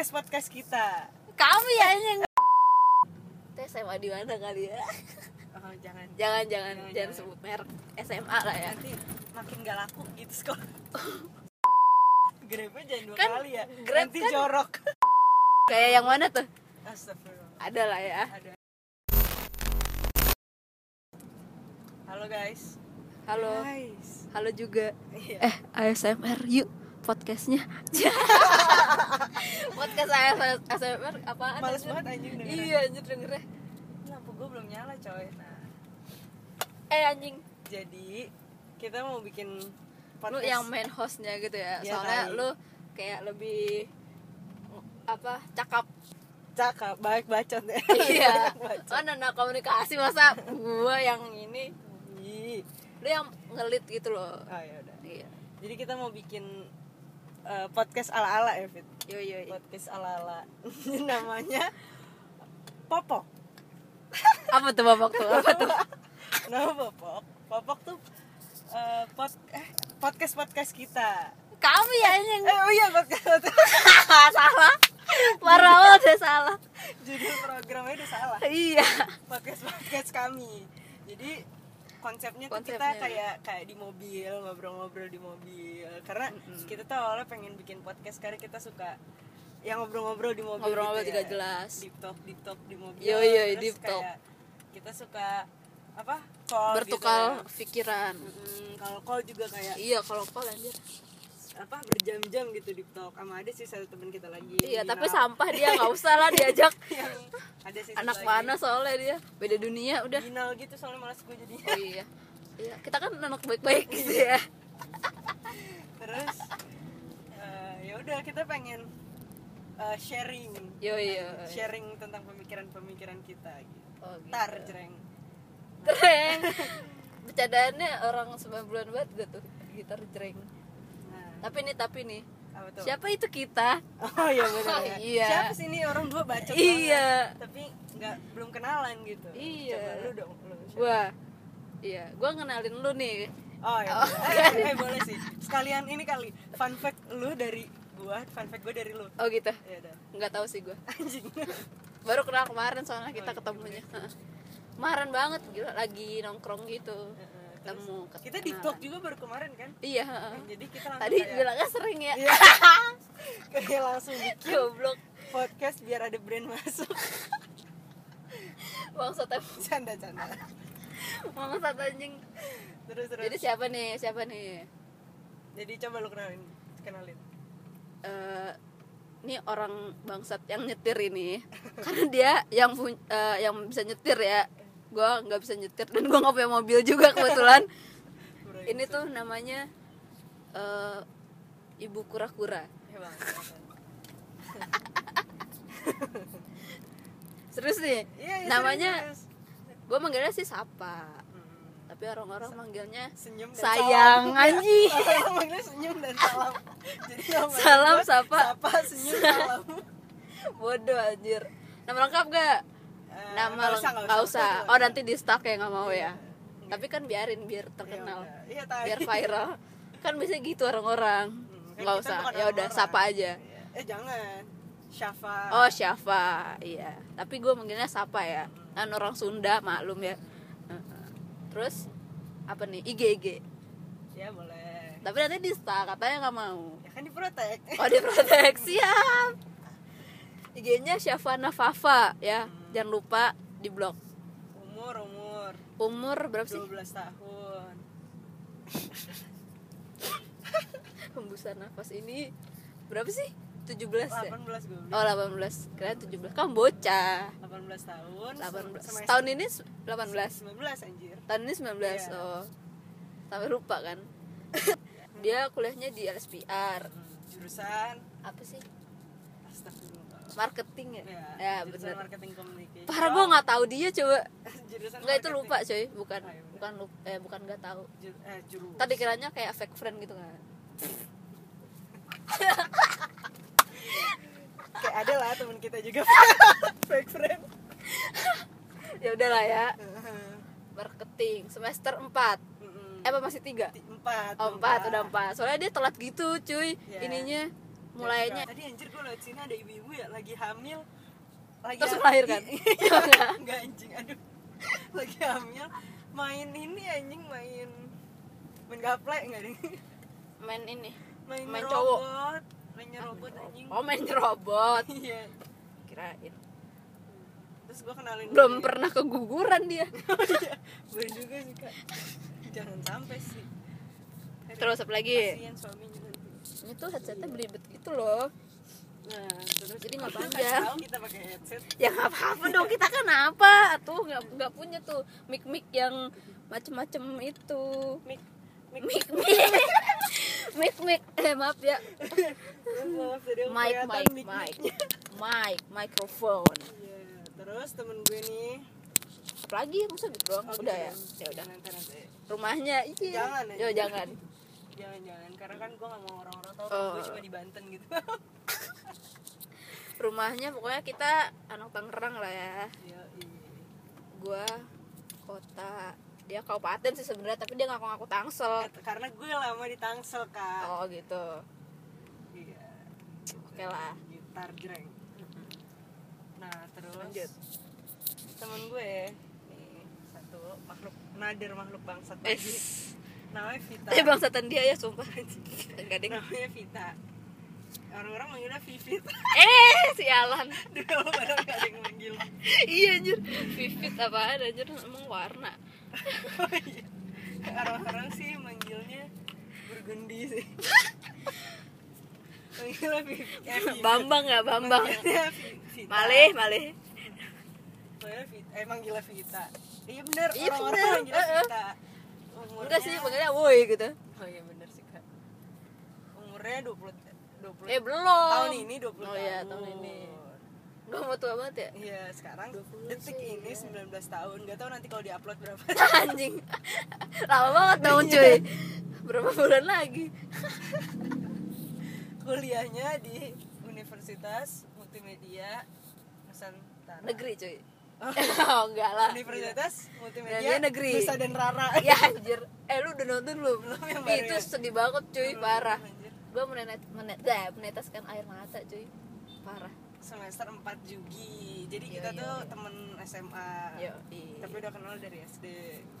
podcast podcast kita. Kami ya yang Teh SMA di mana kali ya? Oh, jangan. Jangan jangan. Jangan, jangan, jangan. sebut merek SMA lah ya. Nanti makin gak laku gitu sekolah Grabnya jangan dua Kan kali ya. Grab nanti kan- jorok. Kayak yang mana tuh? Astagfirullah. Ada lah ya. Ada. Halo guys. Halo. Guys. Halo juga. Iya. Eh ASMR yuk podcastnya podcast ASMR apaan males banget anjing dengeran iya anjir dengernya. Lampu gue belum nyala coy. Nah. Eh anjing. Jadi kita mau bikin lu podcast. yang main hostnya gitu ya? Iya, soalnya kali. lu kayak lebih apa cakap. Cakep baik bacot ya. Iya. Kan anak komunikasi masa gua yang ini? Lu yang ngelit gitu loh. Oh ya udah. Iya. Jadi kita mau bikin eh, podcast ala ala ya Fit? Yo yo yo. podcast ala ala namanya popok. Apa tuh babak tuh? Apa tuh? Nama popok. Popok tuh eh, pod eh, podcast podcast kita. Kami ya yang eh oh iya podcast, salah. Parah banget ya salah. Judul programnya udah salah. Iya. Podcast podcast kami. Jadi konsepnya tuh kita Konsepnya. kayak kayak di mobil ngobrol-ngobrol di mobil karena Mm-mm. kita tuh awalnya pengen bikin podcast karena kita suka yang ngobrol-ngobrol di mobil Ngobrol-ngobrol gitu ya. jelas. deep talk deep talk di mobil Yo, yo, Terus deep talk. kita suka apa call bertukar gitu pikiran ya. Mm, kalau call juga kayak iya kalau call anjir apa berjam-jam gitu deep talk sama ada sih satu teman kita lagi iya tapi sampah dia nggak usah lah diajak. Yang ada sih anak lagi. mana soalnya dia. Beda dunia udah. Ginal gitu soalnya malas gue jadinya. Oh iya. Iya kita kan anak baik-baik gitu ya. Terus eh, ya udah kita pengen eh, sharing. Yo yo sharing tentang pemikiran-pemikiran kita gitu. oh, gitu. tar jreng. Keren bercandaannya orang 90-an banget gak tuh gitar jreng tapi nih tapi nih siapa itu kita? Oh iya benar ya. Iya. siapa sih ini orang dua bacot Iya. banget, tapi nggak belum kenalan gitu. Iya. coba lu dong lu siapa? gua iya gua kenalin lu nih. Oh ya Oh, boleh. eh, eh, boleh sih. Sekalian ini kali fun fact lu dari gua fun fact gua dari lu. Oh gitu? Ya udah nggak tahu sih gua. Anjing. Baru kenal kemarin soalnya kita Oh, iya, ketemunya. Heeh. kemarin banget gila lagi nongkrong gitu ketemu kita di talk juga baru kemarin kan? Iya heeh. jadi kita langsung tadi kayak, bilangnya sering ya. Iya. kayak langsung bikin goblok. podcast biar ada brand masuk. Bangsat em- canda canda bangsat anjing. Terus terus. Jadi siapa nih siapa nih? Jadi coba lu kenalin kenalin. Eh, ini orang bangsat yang nyetir ini. Karena dia yang eh, yang bisa nyetir ya gua nggak bisa nyetir dan gua nggak punya mobil juga kebetulan. Ini tuh namanya eh, ibu kura-kura. Ya bang. Serius nih? Iya, iya, namanya gua manggilnya sih Sapa. Hmm. tapi orang-orang manggilnya senyum dan sayang salam. anjing. Orang manggilnya senyum dan salam. Jadi Salam, sapa. sapa senyum salam. Bodoh anjir. Nama lengkap gak Eh, nama nggak leng- nggak usah. oh nanti di stack ya nggak mau ya? Iya. tapi kan biarin biar Ya terkenal. iya. Biar viral. Kan biasanya gitu orang-orang. Hmm, nggak usah. ya udah sapa aja. Iya. eh jangan. Syafa. Oh Syafa. Iya. Tapi gue manggilnya Sapa ya. Kan orang Sunda maklum ya. Terus apa nih? IG IG ya boleh. Tapi nanti di stack katanya nggak mau. Ya kan diprotek. Oh di protek siap IG-nya Syafana Fafa ya. Hmm. jangan lupa di blog. Umur umur. Umur berapa sih? 12 tahun. Hembusan nafas ini berapa sih? 17 ya? 18 gue oh 18 kira 17 kamu bocah. 18 tahun 18 semester tahun ini s- 18 19 anjir. Tahun ini 19 Iya. oh. Sampai lupa kan? Dia kuliahnya di LSPR Hmm, jurusan? Apa sih marketing ya? Ya, ya jurusan bener. marketing communication. Parah gue nggak tahu dia coba. Jurusan nggak itu lupa coy. Bukan Oh, iya bener. bukan lupa eh bukan nggak tahu. Ju- eh, tadi kiranya kayak fake friend gitu kan. Kayak ada lah teman kita juga. Fake friend. Ya udahlah ya. Marketing semester 4 Mm-mm. eh apa masih tiga? Empat oh empat. udah empat. Soalnya dia telat gitu cuy Iya. ininya mulainya. Tadi anjir gue lewat sini ada ibu-ibu ya lagi hamil lagi Terus melahirkan? Iya, enggak anjing aduh. Lagi hamil main ini anjing main main gaple enggak deh? Main ini main, Main robot cowok. mainnya robot anjing. Oh main robot. Iya. Kirain. Terus gue kenalin belum dia. pernah keguguran dia. Iya, gue juga sih kak jangan sampai sih. Terus apa lagi? Kasihan suaminya nanti itu headsetnya belibet gitu loh. Nah terus Jadi nggak panjang. kita pakai headset. Ya nggak apa-apa dong kita kan apa? Tuh nggak nggak punya tuh mic mic yang macem-macem itu. Mic mic. Mic mic mic eh maaf ya. Mic mic mic mic. Mic microphone. Iya, terus temen gue nih. Apa lagi masa gitu doang. Udah ya? Ya udah. Rumahnya. Iya. Jangan, Yo, anjing. jangan Jangan-jangan, karena kan gue gak mau orang-orang tahu Oh. gue cuma di Banten gitu. Rumahnya pokoknya kita anak Tangerang lah ya. Gua kota dia kabupaten sih sebenarnya tapi dia ngaku-ngaku Tangsel. Kat- Karena gue lama di Tangsel, Kak. Oh gitu. Iya. Oke lah. Gitar jreng. Nah, terus Lanjut. Temen gue nih satu makhluk nadir makhluk bangsat eh lagi namanya Vita. Tapi bangsatan dia ya sumpah. Enggak deh namanya Vita. Orang-orang manggilnya Vivit. Eh sialan dulu padahal gak ada yang manggil. Iya anjir. Vivid apaan anjir? Emang warna. Oh, iya. orang-orang sih manggilnya burgundi sih. Manggilnya Vivit. Eh, Vivit. Bambang ya Bambang. Vita. malih malih. Manggilnya Vita. eh manggilnya Vita. Iya bener. Iya, orang-orang manggilnya Eh, eh. Vita umurnya enggak sih makanya woi gitu. Oh iya bener sih kak. Umurnya 20 20 eh belum. tahun ini 20 oh tahun iya tahun. ini. Gua mau tua banget ya? Iya sekarang 20 detik sih, ini 19 tahun. Gak tau nanti kalau diupload berapa. Anjing. Lama banget dong cuy. Berapa bulan lagi? Kuliahnya di Universitas Multimedia Nusantara. Negeri cuy oh enggak lah. Universitas Multimedia dia negeri. Nusa dan Rara. Ya anjir. Eh lu udah nonton belum? Belum yang baru itu ya? sedih banget cuy. Belum, parah. gue menetes menet dah, meneteskan air mata cuy. Parah. Semester 4 Jugi. Jadi Iya, kita iya, tuh iya. temen SMA yo Tapi udah kenal dari SD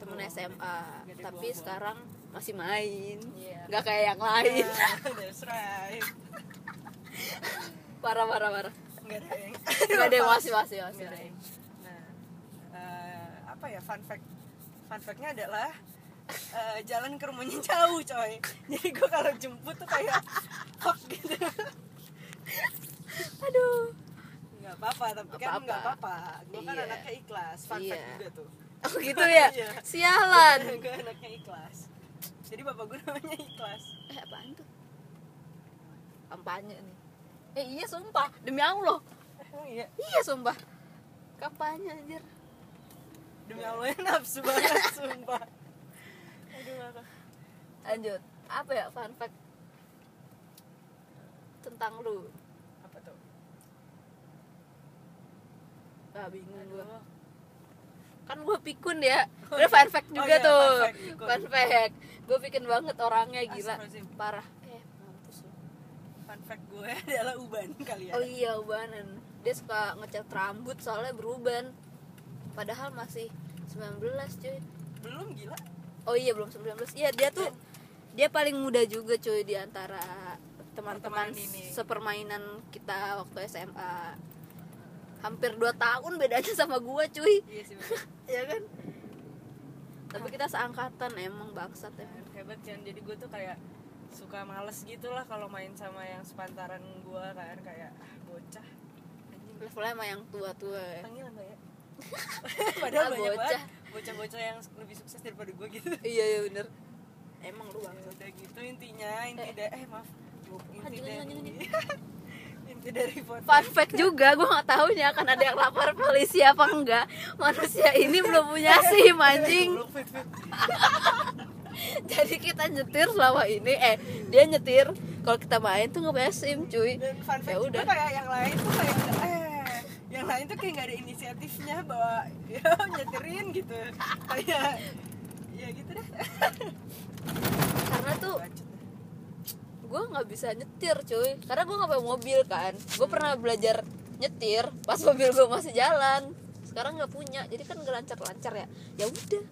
temen Tuh. SMA tapi buang-buang. sekarang masih main. Iya. nggak kayak yang lain. That's right. Parah parah parah. Gak ada yang nggak ada masih masih masih Nggak ada yang- Nah, eh, apa ya fun fact? Fun factnya adalah eh, jalan ke rumahnya jauh, coy. Jadi gue kalau jemput tuh kayak fuck gitu. aduh Nggak apa-apa, tapi Nggak kan nggak apa-apa. apa-apa. Gue kan Iya. anaknya ikhlas. Fun fact Iya. juga tuh. oh gitu ya Iya. sialan gue anaknya ikhlas. Jadi bapak gue namanya ikhlas. eh apaan tuh kampanye nih eh iya sumpah demi allah Emang iya. iya sumpah kampanye anjir Demi Allah ya nafsu banget, sumpah. Aduh, lanjut. Apa ya fun fact? Tentang lu. Apa tuh? ah bingung Aduh. kan gua pikun ya. Udah fun fact Oh juga iya, tuh. fun fact, pikun. fact. Gua pikir banget orangnya gila. Parah. Eh mampus lu. Fun fact gue adalah uban kali ya. oh iya ubanan. Dia suka ngecat rambut soalnya beruban padahal masih 19 cuy. Belum gila. oh iya belum 19 iya dia tuh dia paling muda juga cuy di antara teman-teman sepermainan kita waktu SMA hampir 2 tahun bedanya sama gua cuy. Iya sih ya kan? Tapi kita seangkatan emang bangsat ya hebat kan jadi gue tuh kayak suka males gitu lah kalau main sama yang sepantaran gue kan. Kayak ah, bocah. Levelnya sama yang tua-tua ya. Panggil mbak ya padahal Ah, banyak bocah. banget bocah-bocah yang lebih sukses daripada gue gitu. Iya iya bener. Emang lu bangsat udah gitu intinya inti Eh. eh maaf. Inti dari inti dari foto fun fact juga gue nggak tahunya akan ada yang lapor polisi apa enggak. Manusia ini belum punya sim anjing. Jadi kita nyetir selama ini eh dia nyetir. Kalau kita main tuh nggak punya sim cuy. Ya udah. kayak yang lain tuh kayak eh yang lain tuh kayak nggak ada inisiatifnya bahwa ya nyeterin gitu. Kayak ya gitu deh. Karena tuh gue nggak bisa nyetir cuy. Karena gue nggak punya mobil kan. Gue pernah belajar nyetir pas mobil gue masih jalan. Sekarang nggak punya jadi kan gak lancar lancar ya. Ya udah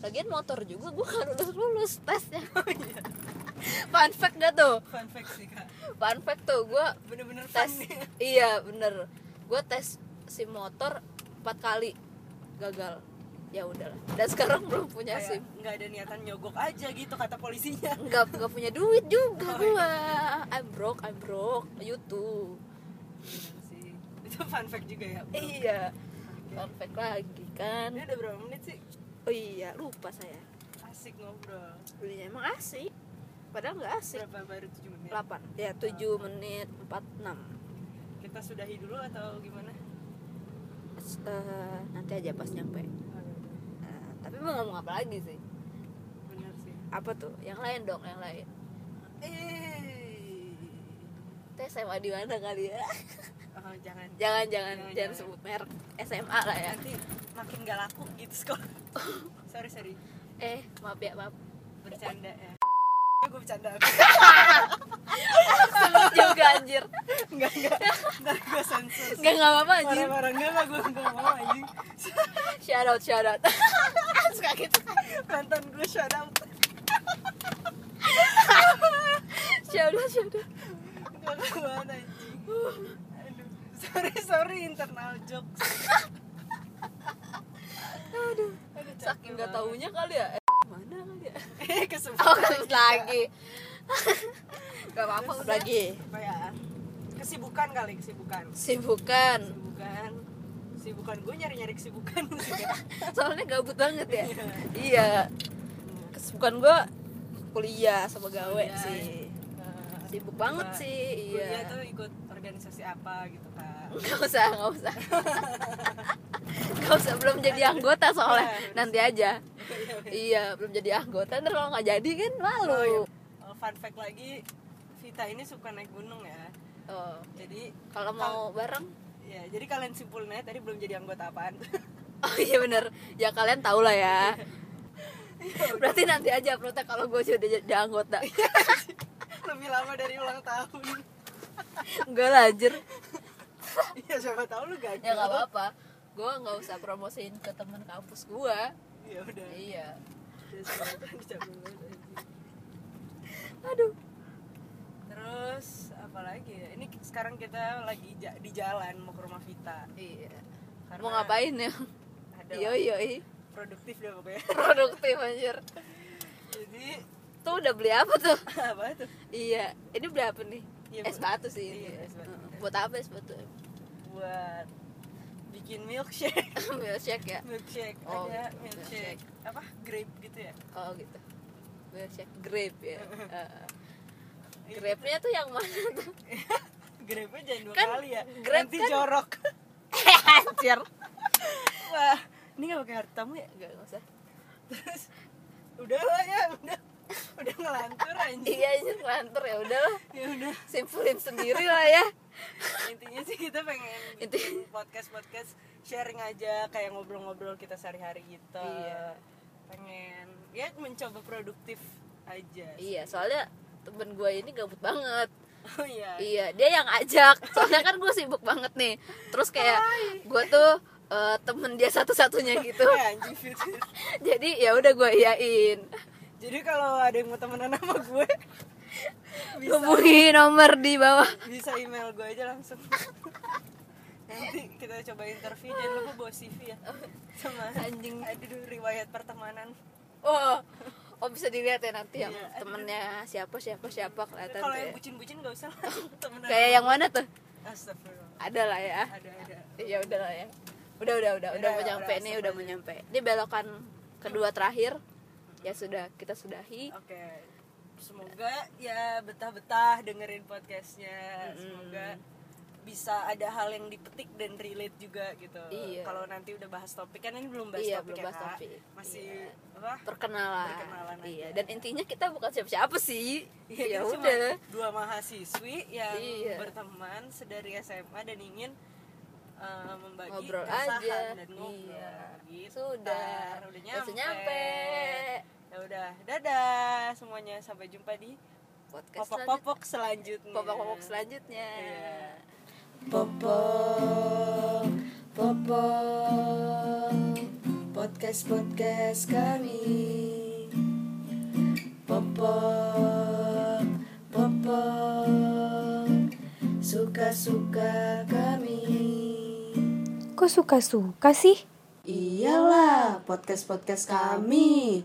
lagian motor juga gue kan lulus lulus tesnya. Fun fact gak tuh? Fun fact sih kak. Fun fact tuh gue bener-bener tes iya bener. Gue tes si motor empat kali gagal. Ya udahlah. Dan sekarang belum punya sim. kayak nggak ada niatan nyogok aja gitu kata polisinya. Nggak nggak punya duit juga Oh, gua. I'm broke I'm broke. YouTube. Sih. Itu fun fact juga ya bro. iya. Fun fact lagi kan. Ini udah berapa menit sih? Oh iya lupa saya. Asik ngobrol. Belinya emang asik. Padahal nggak asik. Berapa baru 7 menit? 8 ya 7 menit 46 kita sudahi dulu atau gimana Eh, nanti aja pas nyampe. Eh, tapi mau ngomong apa lagi sih? Bener sih. Apa tuh? Yang lain dong yang lain. Eh teh SMA di mana kali ya? Oh, jangan. Jangan jangan. Jangan, jangan jangan. sebut merek. SMA lah ya. Nanti makin gak laku gitu sekolah. Sorry sorry. Eh maaf ya maaf. Bercanda ya bercanda. Sebut juga anjir. Enggak enggak. Ntar gue sensor nggak nggak apa-apa anjir marah-marah enggak lah gue enggak mau anjing. Shout out shout out. Suka gitu. Mantan gue shout out. Shout out shout out. Enggak kuat anjing. Aduh sorry sorry internal jokes. Aduh. Aduh saking nggak taunya kali ya eh, mana kali ya eh kesebut oh kesebut lagi. Gak apa-apa Terus lagi. Apa ya? Kesibukan kali kesibukan. Sibukan kesibukan. Kesibukan. Gue nyari nyari kesibukan. Soalnya gabut banget ya. Iya. iya. Kesibukan gua kuliah sama gawe Kuliah. sih. Nah, sibuk banget sih kuliah iya tuh ikut organisasi apa gitu kan nggak usah nggak usah. Nggak usah belum jadi anggota soalnya. Iya, nanti aja iya belum jadi anggota. Ntar kalau nggak jadi kan malu. Oh, iya. Oh, fun fact lagi Vita ini suka naik gunung ya. Oh. Jadi kalau mau bareng? Ya jadi kalian simpulin aja tadi belum jadi anggota apaan. Oh iya bener. Ya kalian tau lah ya. Berarti nanti aja uploadnya kalau gue sudah jadi anggota. Lebih lama dari ulang tahun. Enggak lah anjir. Ya siapa tahu lu gagal ya nggak apa-apa. Gue nggak usah promosiin ke teman kampus gue ya udah. Iya. Ya, aduh. Terus apa lagi ya? Ini sekarang kita lagi ja- di jalan mau ke rumah Vita. Iya. Karena mau ngapain ya? Yo yo produktif deh pokoknya. Produktif anjir. Jadi tuh udah beli apa tuh? Apa tuh? Iya. Ini beli apa nih? Iya, es Bu. batu sih ini. Iya, es batu. Buat apa es batu buat bikin milkshake. Milkshake ya? Milkshake. Oh, ada gitu. milkshake. Apa? Grape gitu ya? Oh gitu. Milkshake grape ya. Iya. grape-nya tuh yang mana tuh? Grape nya jangan dua Kan kali ya. grape nanti kan- jorok. Anjir. Wah. Ini nggak pakai harta tamu ya? Enggak nggak usah. Terus udah lah ya udah udah ngelantur anjing. Iya anjir ngelantur. Ya udahlah ya udah. Simpulin sendiri lah ya. Intinya sih kita pengen bikin podcast podcast sharing aja kayak ngobrol-ngobrol kita sehari-hari gitu. Iya. pengen ya mencoba produktif aja iya soalnya temen gue ini gabut banget. Oh iya. Iya, dia yang ajak. Soalnya kan gue sibuk banget nih. Terus kayak gue tuh eh, temen dia satu-satunya gitu. Jadi ya udah gue iyain. Jadi kalau ada yang mau temenan sama gue bisa Hubungi nomor di bawah. bisa email gue aja langsung nanti kita coba interview jangan lupa bawa CV ya sama Anjing. aduh riwayat pertemanan Oh, oh bisa dilihat ya nanti yang Iya. temennya siapa siapa siapa kelihatan kalau yang ya. bucin-bucin gak usah lah temenan Kayak yang mana tuh? Astagfirullah Ada lah ya. ada ada Ya udah lah ya. Udah udah udah udah Udah, mau nyampe udah, nih, udah mau nyampe. Ini belokan kedua terakhir. Ya sudah kita sudahi. Oke, semoga ya betah-betah dengerin podcastnya. Mm-mm. Semoga bisa ada hal yang dipetik dan relate juga gitu. Iya. Kalau nanti udah bahas topik kan ini belum bahas Iya, topik belum ya bahas topik. Masih Iya. apa? Perkenalan. Perkenalan Iya, aja. dan intinya kita bukan siapa-siapa sih. Iya, ya udah. dua mahasiswi yang Iya. berteman sedari SMA dan ingin uh, membagi Ngobrol aja. dan ngobrol. Iya. Gitu. Sudah. Udah Udah nyampe. nyampe. Ya udah, dadah semuanya. Sampai jumpa di podcast popok-popok selanjutnya popok-popok selanjutnya Iya. Popok, popok, podcast podcast kami. Popok, popok, suka suka kami. Kok suka-suka sih? Iyalah, podcast podcast kami.